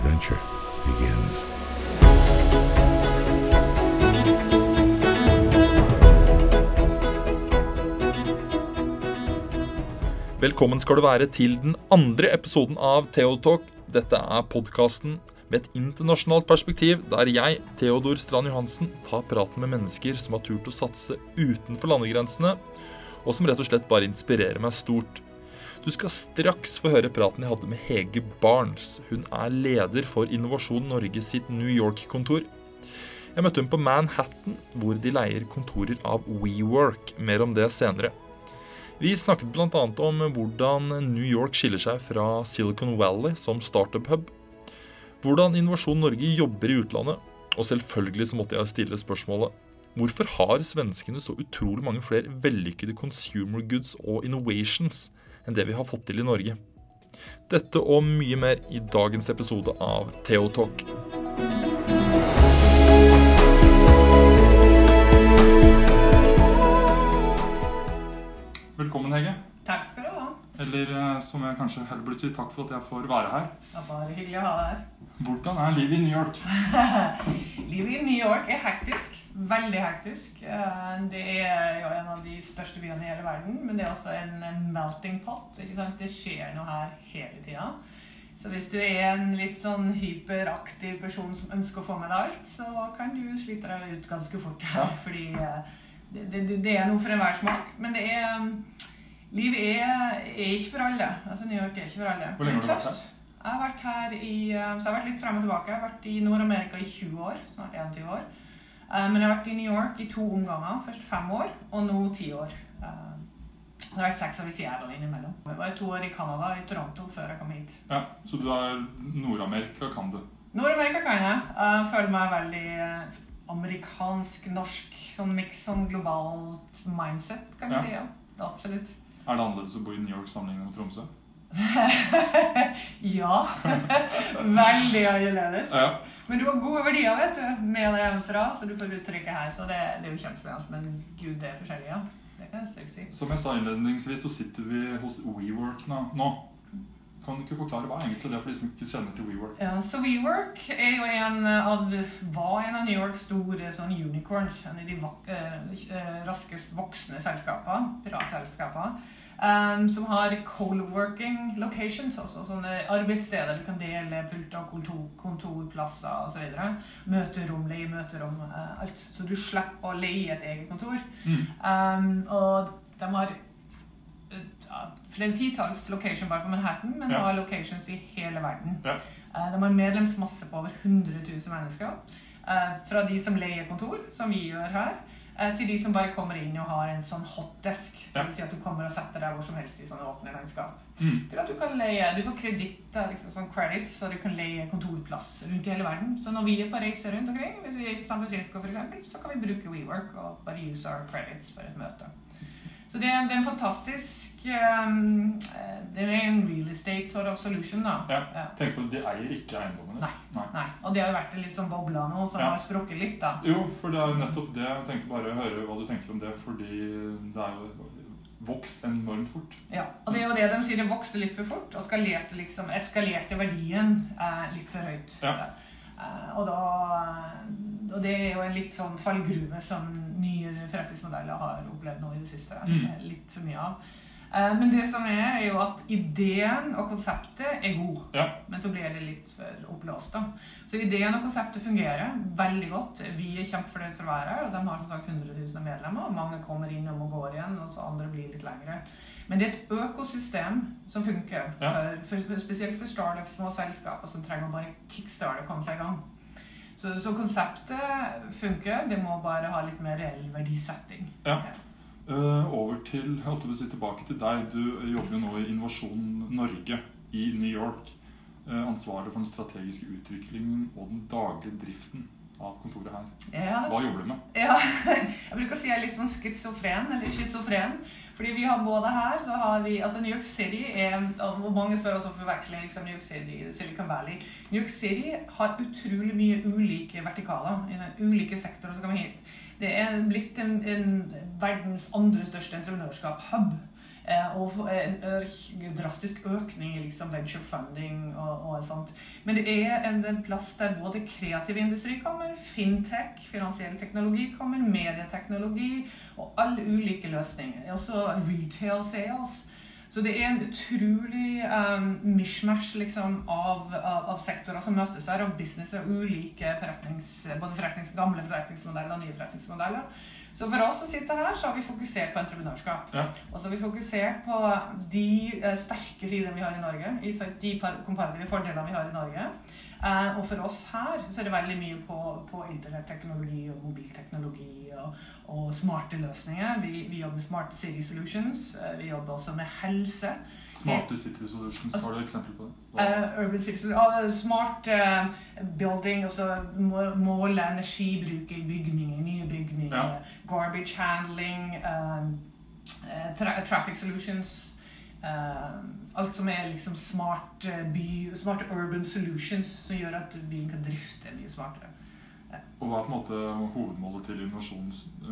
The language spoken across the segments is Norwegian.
adventure begins. Velkommen skal du være til den andre episoden av Theotalk. Dette er podkasten med et internasjonalt perspektiv, der jeg, Theodor Strand Johansen, tar praten med mennesker som har turt å satse utenfor landegrensene, og som rett og slett bare inspirerer meg stort. Du skal straks få høre praten jeg hadde med Hege Barnes. Hun er leder for Innovasjon Norge sitt New York-kontor. Jeg møtte hun på Manhattan, hvor de leier kontorer av WeWork. Mer om det senere. Vi snakket bl.a. om hvordan New York skiller seg fra Silicon Valley som startup-hub. Hvordan Innovasjon Norge jobber i utlandet. Og selvfølgelig så måtte jeg stille spørsmålet Hvorfor har svenskene så utrolig mange flere vellykkede consumer goods og innovations enn det vi har fått til i Norge? Dette og mye mer i dagens episode av Theotalk. Velkommen, Hege. Takk skal du ha. Eller eh, som jeg kanskje heller burde si, takk for at jeg får være her. Det er bare hyggelig å ha deg her. Hvordan er livet i New York? Livet i New York er hektisk. Veldig hektisk. Eh, Det er jo en av de største byene i hele verden, men det er også en melting pot. Det skjer noe her hele tida. Så hvis du er en litt sånn hyperaktiv person som ønsker å få med deg alt, så kan du slite deg ut ganske fort her. Ja. Fordi eh, det, det, det er noe for enhver smak. Men det er Livet er, er ikke for alle. Altså New York er ikke for alle. Hvor lenge har du vært her? Jeg har vært her i eh, Så jeg har vært litt frem og tilbake. Jeg har vært i Nord-Amerika i 20 år. Snart 21 år. Eh, Men jeg har vært i New York i to omganger. Først fem år, og nå ti år. Eh, Det har vært seks år i Seattle innimellom. Jeg var to år i Canada, i Toronto, før jeg kom hit. Ja, Så du er Nord-Amerika, kan du? Nord-Amerika kan jeg. Jeg føler meg veldig eh, amerikansk-norsk. Sånn miks sånn globalt mindset, kan vi Ja. si. ja. Det er Absolutt. Er det annerledes å bo i New York sammenlignet med Tromsø? ja. Veldig annerledes. Ja. Men du har gode verdier vet du, med deg hjemmefra, så du får uttrykke her. Så det, det er jo kjempespennende. Men gud, det er forskjellig, ja. Det kan jeg si. Som jeg sa innledningsvis, så sitter vi hos WeWork nå. Kan du ikke forklare hva er egentlig det for de som ikke kjenner til WeWork? Ja, så WeWork er jo en av, var en av New Yorks store sånn unicorns. En av de eh, eh, raskest voksende selskapene, piratselskaper. Um, som har co-working locations, altså sånne arbeidssteder du kan dele pulter, kontor, kontorplasser osv. Møterom, leie møterom, uh, alt. Så du slipper å leie et eget kontor. Mm. Um, og de har uh, flere titalls location bare på Manhattan, men Ja. har locations i hele verden. Ja. Uh, de har medlemsmasse på over 100 000 mennesker. Eh, fra de som leier kontor, som vi gjør her, eh, til de som bare kommer inn og har en sånn hotdesk. Ja. Vil si at du kommer og setter deg hvor som helst i sånne åpne landskap. Mm. Til at du kan leie, du får kreditter, liksom, sånn credits, så du kan leie kontorplass rundt i hele verden. Så når vi er på reise rundt omkring, hvis vi er i San Francisco eksempel, så kan vi bruke WeWork og bare use our credits for et møte. Så det er, det er en fantastisk um, eh, Det er en real estate sort of solution, da. Ja. Tenk på, De eier ikke eiendommene. Nei. Nei. Og det har jo vært en litt sånn bobla nå, som Ja. har sprukket litt, da. Jo, for det er jo nettopp det. Jeg tenkte bare å høre hva du tenker om det, fordi det er jo vokst enormt fort. Ja, og det er jo det de sier, det vokste litt for fort, og skalerte liksom, eskalerte verdien eh, litt for høyt. Ja. Eh, og, da, og det er jo en litt sånn fallgruve som nye forretningsmodeller har opplevd nå i det siste. Mm. Eh, Litt for mye av. Eh, men det som er, er jo at ideen og konseptet er god, Ja. men så blir det litt for oppblåst. da. Så ideen og konseptet fungerer veldig godt. Vi er kjempefornøyd for å være her, og de har som sagt 100 000 medlemmer. og Mange kommer innom og går igjen, og så andre blir litt lengre. Men det er et økosystem som funker, Ja. for, for, spesielt for startups, små selskaper som trenger å bare kickstarte og komme seg i gang. Så, så konseptet funker, det må bare ha litt mer reell verdisetting. Ja. Eh, over til, jeg holdt på å si tilbake til deg. Du jobber jo nå i Innovasjon Norge i New York. Eh, ansvarlig for den strategiske utviklingen og den daglige driften av kontoret her. Ja. Hva jobber du med? Ja, jeg bruker å si jeg er litt sånn schizofren, eller schizofren. Fordi vi har både her, så har vi Altså New York City er Og mange spør også om forveksling liksom New York City, Silicon Valley. New York City har utrolig mye ulike vertikaler. i den Ulike sektorer som kommer hit. Det er blitt en, en verdens andre største entreprenørskap-hub. Eh, og en drastisk økning i liksom venture funding og, og sånt. Men det er en, en plass der både kreativ industri kommer, fintech, finansiell teknologi kommer, medieteknologi og alle ulike løsninger. Også retail sales. Så det er en utrolig um, mishmash liksom, av, av, av sektorer som møtes her, av business og ulike forretnings, både forretnings, gamle forretningsmodeller og nye forretningsmodeller. Så for oss som sitter her, så har vi fokusert på entreprenørskap. Ja. Og så har vi fokusert på de uh, sterke sidene vi har i Norge, i de komparative fordelene vi har i Norge. Eh, og for oss her så er det veldig mye på, på internetteknologi og mobilteknologi og, og smarte løsninger. Vi, vi jobber med Smart City Solutions. eh, vi jobber også med helse. Smarte City Solutions, har du eksempel på det? Eh, urban City Solutions, ah, smart uh, building, altså måle energibruket i bygninger, nye bygninger. Ja. Garbage handling, eh, eh, tra traffic solutions. Eh, alt som er liksom smart eh, by, smart urban solutions som gjør at byen kan drifte mye smartere. Og hva er på en måte hovedmålet til Innovasjon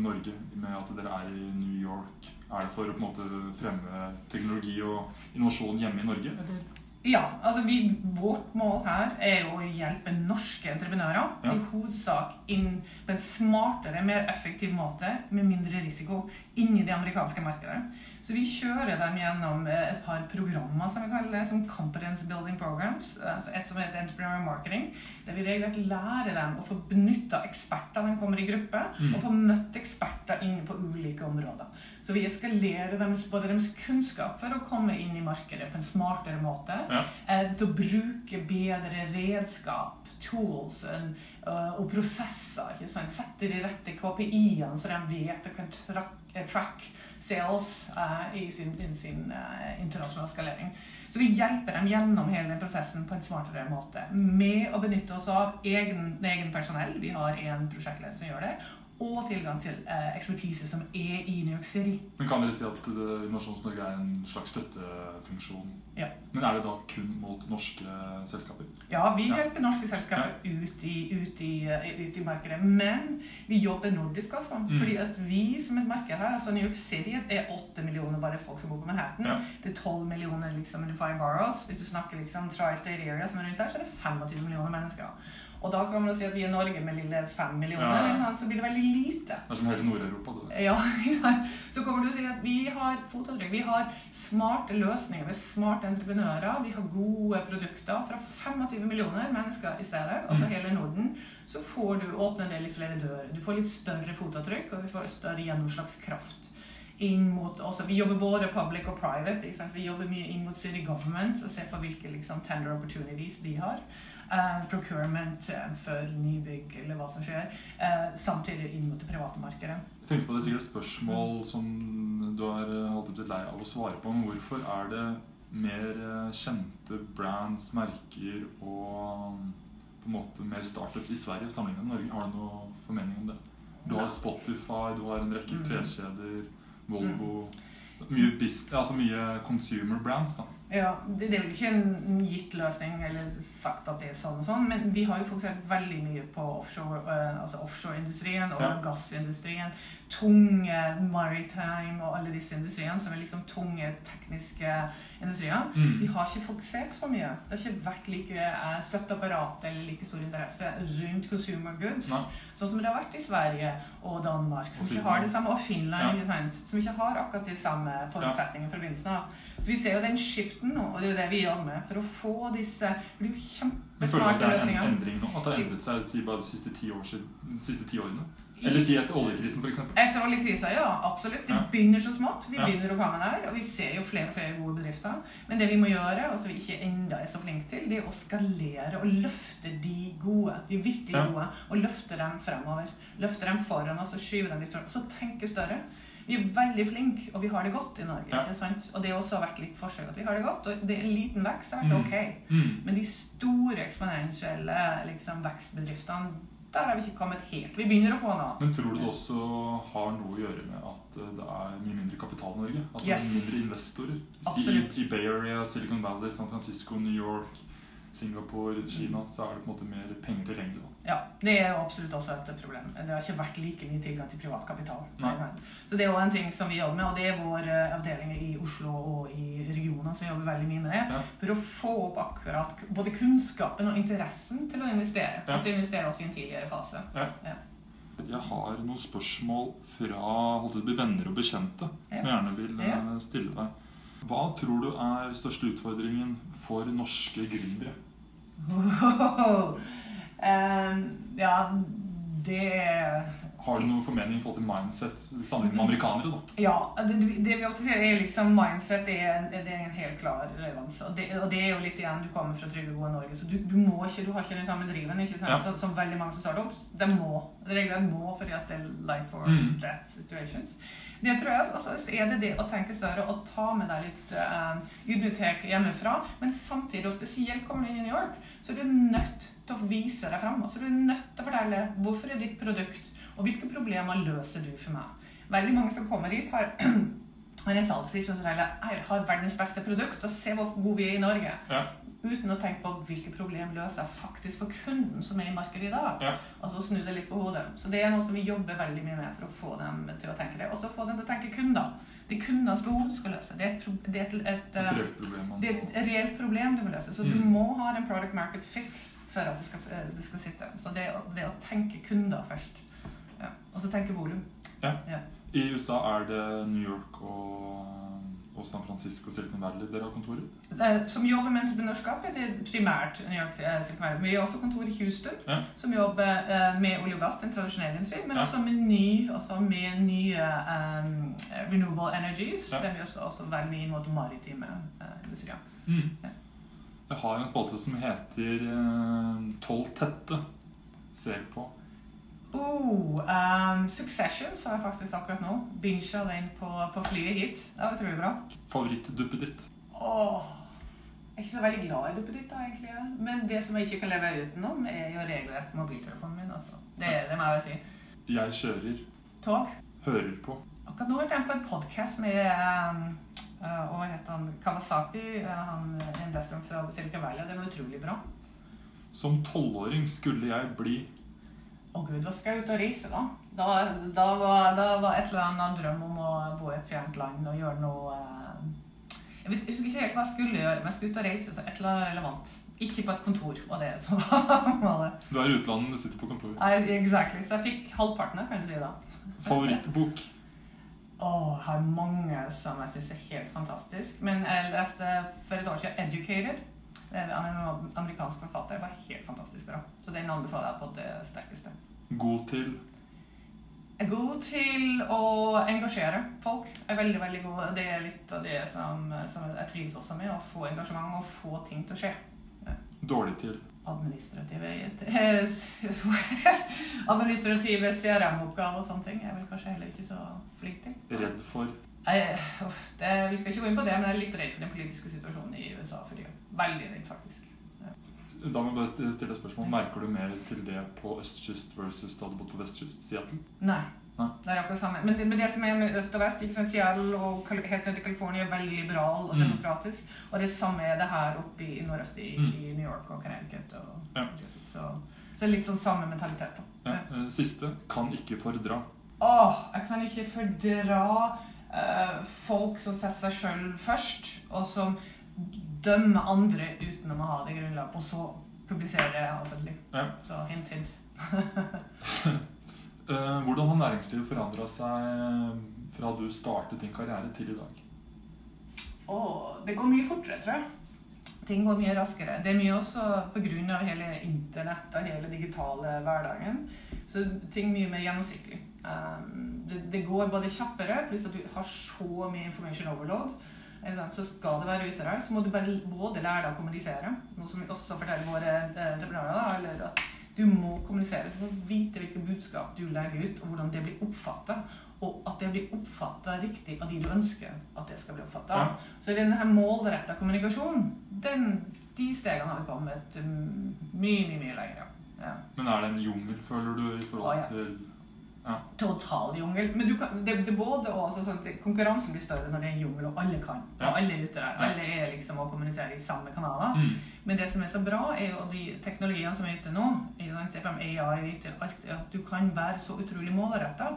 Norge med at dere er i New York? Er det for å på en måte fremme teknologi og innovasjon hjemme i Norge? Eller? Ja, altså vi, vårt mål her er jo å hjelpe norske entreprenører Ja. i hovedsak inn på en smartere, mer effektiv måte med mindre risiko inn i det amerikanske markedet. Så vi kjører dem gjennom eh, et par programmer som vi kaller det, som Competence Building Programs. altså Et som heter Entrepreneur Marketing. Der vi regelrett lærer dem å få benytta eksperter når de kommer i gruppe, Mm. og få møtt eksperter inne på ulike områder. Så vi eskalerer deres, både deres kunnskap for å komme inn i markedet på en smartere måte, Ja. eh, til å bruke bedre redskap, tools en, uh, og prosesser. ikke sant? Sette de rette KPI-ene, så de vet og kan track, eh, track sales uh, i sin, i sin uh, internasjonale skalering. Så vi hjelper dem gjennom hele den prosessen på en smartere måte. Med å benytte oss av egen, egen personell. Vi har en prosjektleder som gjør det. Og tilgang til eh, ekspertise som er i New York City. Men kan dere si at Innovasjons-Norge er en slags støttefunksjon? Ja. Men er det da kun mot norske selskaper? Ja, vi Ja. hjelper norske selskaper ut, i, ut, i, eh, ut i markedet. Men vi jobber nordisk også. Mm. Fordi at vi som et marked her, altså New York City er 8 millioner bare folk som bor på Manhattan. Ja. Det er 12 millioner liksom, five boroughs. Hvis du snakker liksom Tri-State Area som er rundt der, så er det 25 millioner mennesker. Og da kan man si at vi er Norge med lille 5 millioner, Ja, så blir det veldig lite. Det er som hele Nord-Europa. det. Ja, så kommer du til å si at vi har fotavtrykk. Vi har smarte løsninger. Vi er smarte entreprenører. Vi har gode produkter fra 25 millioner mennesker i stedet, altså Mm. hele Norden. Så får du åpne en del litt flere dører. Du får litt større fotavtrykk, og vi får større gjennomslagskraft. Inn mot, også, vi jobber både public og private. Vi jobber mye inn mot city government og ser på hvilke liksom, tender opportunities de har. Eh, procurement eh, for nybygg eller hva som skjer. Eh, samtidig inn mot det private markedet. Jeg tenkte på det er sikkert et spørsmål som du har holdt litt lei av å svare på. Men hvorfor er det mer kjente brands, merker og um, på en måte mer startups i Sverige sammenlignet med Norge? Har du noe formening om det? Du har Spotify, du har en rekke Mm. kleskjeder, Volvo Mye, business, altså mye consumer brands, da. Ja, det, det er vel ikke en gitt løsning eller sagt at det er sånn og sånn, men vi har jo fokusert veldig mye på offshore, eh, altså offshore og Ja. gassindustrien. Tunge maritime og alle disse industriene som er liksom tunge tekniske industrier. Mm. Vi har ikke fokusert så mye. Det har ikke vært like eh, støtteapparat eller like stor interesse rundt consumer goods. Nei. Sånn som det har vært i Sverige og Danmark, som Og ikke har det samme, og Finland, Ja. som ikke har akkurat de samme forutsetningene fra begynnelsen av. Så vi ser jo den skiften nå, og det er jo det vi jobber med, for å få disse Det blir jo Men føler du at det er en endring nå? At det har endret seg si bare de siste ti, år siden, de siste ti årene? Eller si etter oljekrisen, f.eks.? Etter oljekrisa, ja, absolutt. Det Ja. begynner så smått. Vi Ja. begynner å komme der, og vi ser jo flere og flere gode bedrifter. Men det vi må gjøre, og som vi ikke enda er så flinke til, det er å skalere og løfte de gode, de virkelig Ja. gode, og løfte dem fremover. Løfte dem foran oss og skyve dem litt fram. Så tenke større. Vi er veldig flinke, og vi har det godt i Norge. Ja. ikke sant? Og det har også vært litt forskjell. At vi har det godt, og det er en liten vekst, er det Mm. ok. Mm. Men de store eksponentielle liksom, vekstbedriftene, der har vi ikke kommet helt. Vi begynner å få noe. Men tror du det også har noe å gjøre med at eh, det er mye mindre kapital i Norge? Altså Yes. mindre investorer? Absolutt. I Bay Area, Silicon Valley, San Francisco, New York. Singapore, Kina, så er det på en måte mer penger tilgjengelig. Ja, det er jo absolutt også et problem. Det har ikke vært like mye tilgang til privat kapital. Så det er også en ting som vi jobber med, og det er vår eh, avdeling i Oslo og i regionene som jobber veldig mye med det. Ja. For å få opp akkurat både kunnskapen og interessen til å investere. Ja. Til å investere også i en tidligere fase. Jeg har noen spørsmål fra venner og bekjente Ja. som jeg gjerne vil Ja. eh, stille deg. Hva tror du er største utfordringen for norske gründere? Ehm, ja, det Har du noen formening i forhold til mindset sammenlignet med amerikanere? da? Ja, det, det vi ofte sier er liksom mindset er det er en helt klar relevans. Og det, og det er jo litt igjen, du kommer fra trygge, gode Norge, så du, du må ikke, du har ikke den samme driven ikke sant? Ja. Som, som veldig mange som starter opp. De må. Reglene må fordi at det er life or Mm. death situations. Det tror jeg også er det det å tenke større og ta med deg litt uh, ydmykhet hjemmefra. Men samtidig, og spesielt kommer du inn i New York, så er du nødt til å vise deg frem. Altså, du er nødt til å fortelle hvorfor er ditt produkt, og hvilke problemer løser du for meg. Veldig mange som kommer hit, har har en salgspris som forteller har verdens beste produkt, og se hvor gode vi er i Norge. Ja. Uten å tenke på hvilke problem løser jeg faktisk for kunden som er i markedet i dag. Ja. Altså snu det litt på hodet. Så det er noe som vi jobber veldig mye med for å få dem til å tenke det. Og så få dem til å tenke kunder. Det er kundenes behov du skal løse. Det er et, det er et, eh, problem. det er et reelt problem du må løse. Så du Mm. må ha en product market fit for at det skal, eh, det skal sitte. Så det, det å tenke kunder først. Ja. Og så tenke volum. I USA er det New York og, og San Francisco og Silicon Valley dere har kontorer? Som jobber med entreprenørskap er det primært New York eh, Silicon Valley. Men vi har også kontor i Houston, Ja. som jobber eh, med olje og gass, den tradisjonelle industrien, men Ja. også med ny, også med nye um, renewable energies. Ja. Der vi også, også veldig mye mot maritime uh, industrier. Mm. Ja. Jeg har en spalte som heter eh, Tolv tette. Ser på. Oh, um, Succession så jeg faktisk akkurat nå. Bincha den på, på flyet hit. Det var utrolig bra. Favorittduppet ditt? Åh, jeg er ikke så veldig glad i duppeditt, da, egentlig. Men det som jeg ikke kan leve utenom, er jo regelrett mobiltelefonen min. altså. Det, det må jeg jo si. Jeg kjører. Tog. Hører på. Akkurat nå hørte jeg på en podkast med um, uh, hva heter han, Kawasaki, uh, han investoren fra Silicon Valley. Det var utrolig bra. Som tolvåring skulle jeg bli Å gud, hva skal jeg ut og reise, da? Da, da, var, da var et eller annet drøm om å bo i et fjernt land og gjøre noe uh, jeg, vet, jeg husker ikke helt hva jeg skulle gjøre, men jeg skulle ut og reise, så et eller annet relevant. Ikke på et kontor, var det som var det. Du er i utlandet, du sitter på kontor. Nei, exactly. Så jeg fikk halvparten, kan du si da. Favorittbok? Åh, jeg har mange som jeg syns er helt fantastisk. Men jeg leste for et år siden 'Educated'. Er En amerikansk forfatter. Var helt fantastisk bra. Så den anbefaler jeg på det sterkeste. God til er god til å engasjere folk. Jeg er veldig, veldig god. Det er litt av det som, som jeg trives også med. Å få engasjement og få ting til å skje. Dårlig til Administrative Administrative CRM-oppgaver og sånne ting er jeg vel kanskje heller ikke så flink til. Redd for Jeg, uff, det, vi skal ikke gå inn på det, men jeg er litt redd for den politiske situasjonen i USA for tida. Veldig redd, faktisk. Da må jeg bare stille spørsmål. Merker du mer til det på østkyst versus da du bodde på vestkyst? Seattle? Nei. Nei. Det er akkurat samme. Men det, men det som er med øst og vest, ikke sant, Seattle og helt ned til California er veldig liberal og Mm. demokratisk. Og det samme er det her oppe i, nordøst i, Mm. i New York og Connecticut. Og, Ja. så, så litt sånn samme mentalitet. da. Ja. eh, Siste. Kan ikke fordra. Åh, jeg kan ikke fordra eh, folk som setter seg sjøl først, og som dømmer andre uten å ha det grunnlaget, og så publiserer det offentlig. Ja. Så hint, hint. Eh, Hvordan har næringslivet forandra seg fra du startet din karriere til i dag? Åh, det går mye fortere, tror jeg. Ting går mye raskere. Det er mye også pga. hele internett og hele digitale hverdagen. Så ting er mye mer gjennomsiktig. Um, det, det går både kjappere, pluss at du har så mye information overload. Så skal det være ute der, så må du bare både lære deg å kommunisere, noe som vi også forteller våre eh, entreprenører. eller at Du må kommunisere, du må vite hvilke budskap du legger ut, og hvordan det blir oppfatta. Og at det blir oppfatta riktig av de du ønsker at det skal bli oppfatta. Ja. Så denne målretta kommunikasjonen, den, de stegene har vi kommet mm, mye, mye, mye lenger. Ja. Men er det en jungel, føler du, i forhold Å, ja. Total jungel. Men du kan, det, det både og, altså, sånn konkurransen blir større når det er en jungel, og alle kan. Ja. Og alle er ute der. Alle er liksom og kommuniserer i samme kanaler. mm. Men det som er så bra, er jo de teknologiene som er ute nå, AI alt, at du kan være så utrolig målretta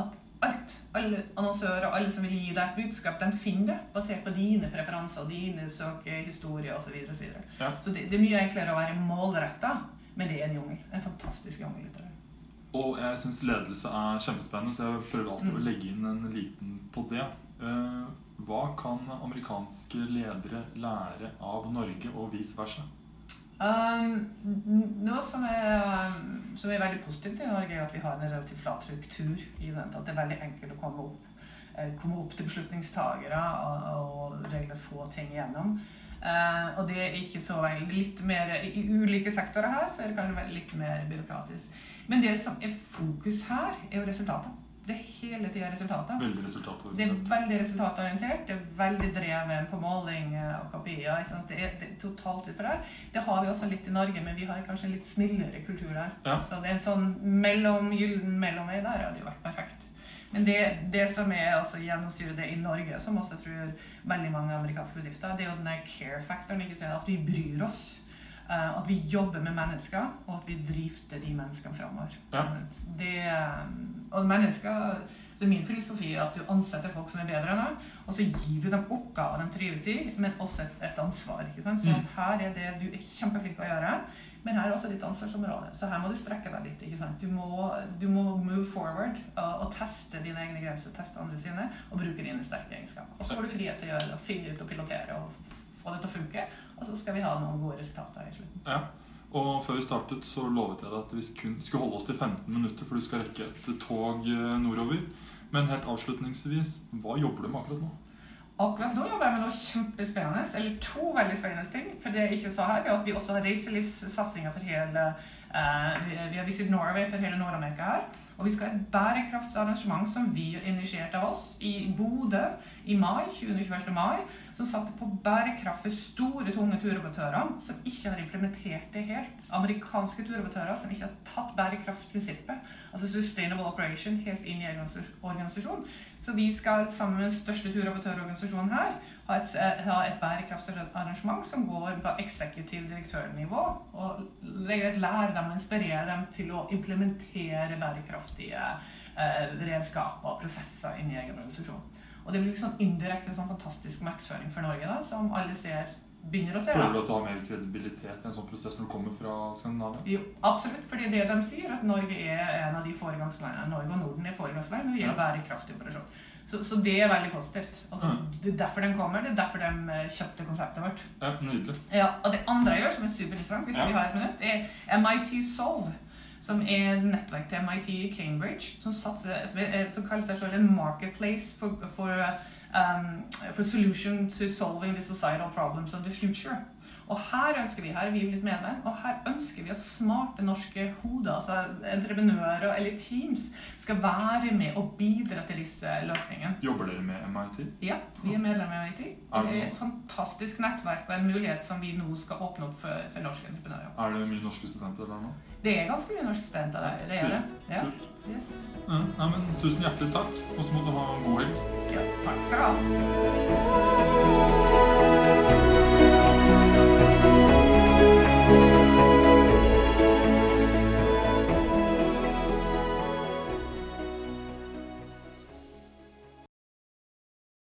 at alt, alle annonsører alle som vil gi deg et budskap, de finner det basert på dine preferanser, dine søkehistorier osv. Så, videre, og så, videre. ja. så det, det, er mye enklere å være målretta, men det er en jungel. En fantastisk jungel. Og jeg syns ledelse er kjempespennende, så jeg prøver alltid mm. å legge inn en liten på det. Uh, hva kan amerikanske ledere lære av Norge, og vice versa? Um, noe som er, som er, veldig positivt i Norge, er at vi har en relativt flat struktur. i den, At det er veldig enkelt å komme opp, eh, komme opp til beslutningstagere og, og regle få ting igjennom. Uh, og det er ikke så veldig litt mer I ulike sektorer her så er det kanskje litt mer byråkratisk. Men det som er fokus her, er jo resultatet. Det er hele tida resultater. Veldig resultatorientert. Det er veldig resultatorientert. Det er veldig drevet på måling eh, og kopier. Det er, det er totalt utfor der. Det har vi også litt i Norge, men vi har kanskje en litt snillere kultur her. Ja. Så det er en sånn mellom, gyllen mellomvei der hadde jo vært perfekt. Men det, det som er også gjennomsyrer det i Norge, som også tror veldig mange amerikanske bedrifter, det er jo den care-faktoren. At vi bryr oss. Uh, at vi jobber med mennesker, og at vi drifter de menneskene framover. Ja. Det, og mennesker så Min filosofi er at du ansetter folk som er bedre enn deg, og så gir du dem oppgaver de trives i, men også et, et ansvar. ikke sant? Så mm. her er det du er kjempeflink til å gjøre, men her er også ditt ansvarsområde. Så her må du strekke deg litt. ikke sant? Du må, du må move forward og, og, teste dine egne grenser, teste andre sine, og bruke dine sterke egenskaper. Og så får du frihet til å gjøre det, finne ut og pilotere og få det til å funke, og så skal vi ha noen gode resultater i slutten. Ja. Og før vi startet, så lovet jeg deg at vi kun skulle holde oss til 15 minutter, for du skal rekke et tog eh, nordover. Men helt avslutningsvis, hva jobber du med akkurat nå? Akkurat nå jobber jeg med noe kjempespennende, eller to veldig spennende ting. For det jeg ikke sa her, er at vi også har reiselivssatsinger for hele uh, Vi har Visit Norway for hele Nord-Amerika her. Og vi skal ha et bærekraftsarrangement som vi initierte av oss i Bodø i mai, 20. mai, som satte på bærekraft for store, tunge turoperatører som ikke har implementert det helt. Amerikanske turoperatører som ikke har tatt bærekraftprinsippet, altså Sustainable Operation, helt inn i organisasjonen. Så vi skal sammen med den største turoperatørorganisasjonen her ha et, eh, ha et bærekraftsarrangement som går på eksekutiv direktørnivå. Og lære dem inspirere dem til å implementere bærekraftige eh, redskaper og prosesser inn i egen organisasjon. Og det blir liksom indirekte en sånn fantastisk markedsføring for Norge, da, som alle ser begynner å se. Føler du at du har mer kredibilitet i en sånn prosess når du kommer fra Skandinavia? Jo, absolutt. fordi det de sier, at Norge er en av de foregangslandene Norge og Norden er foregangsland når det gjelder ja. bærekraftig operasjon. Så, så, det er veldig positivt. Altså, mm. Det er derfor de kommer. Det er derfor de eh, kjøpte konseptet vårt. Ja, nydelig. Ja, og det andre jeg gjør, som er superinteressant, hvis ja. vi har et minutt, er MIT Solve. Som er et nettverk til MIT i Cambridge, som, satser, som, er, som kaller seg selv en marketplace for, for, um, for solution to solving the societal problems of the future. Og her ønsker vi her er vi blitt medlem, og her ønsker vi at smarte norske hoder, altså entreprenører eller teams, skal være med og bidra til disse løsningene. Jobber dere med MIT? Ja, vi er medlem av MIT. Det er et fantastisk nettverk og en mulighet som vi nå skal åpne opp for, for norske entreprenører. Er det mye norske studenter der nå? Det er ganske mye norske studenter der. Det er det. Ja. Yes. Ja, men, tusen hjertelig takk, og så må du ha en god helg. Ja, takk skal du ha.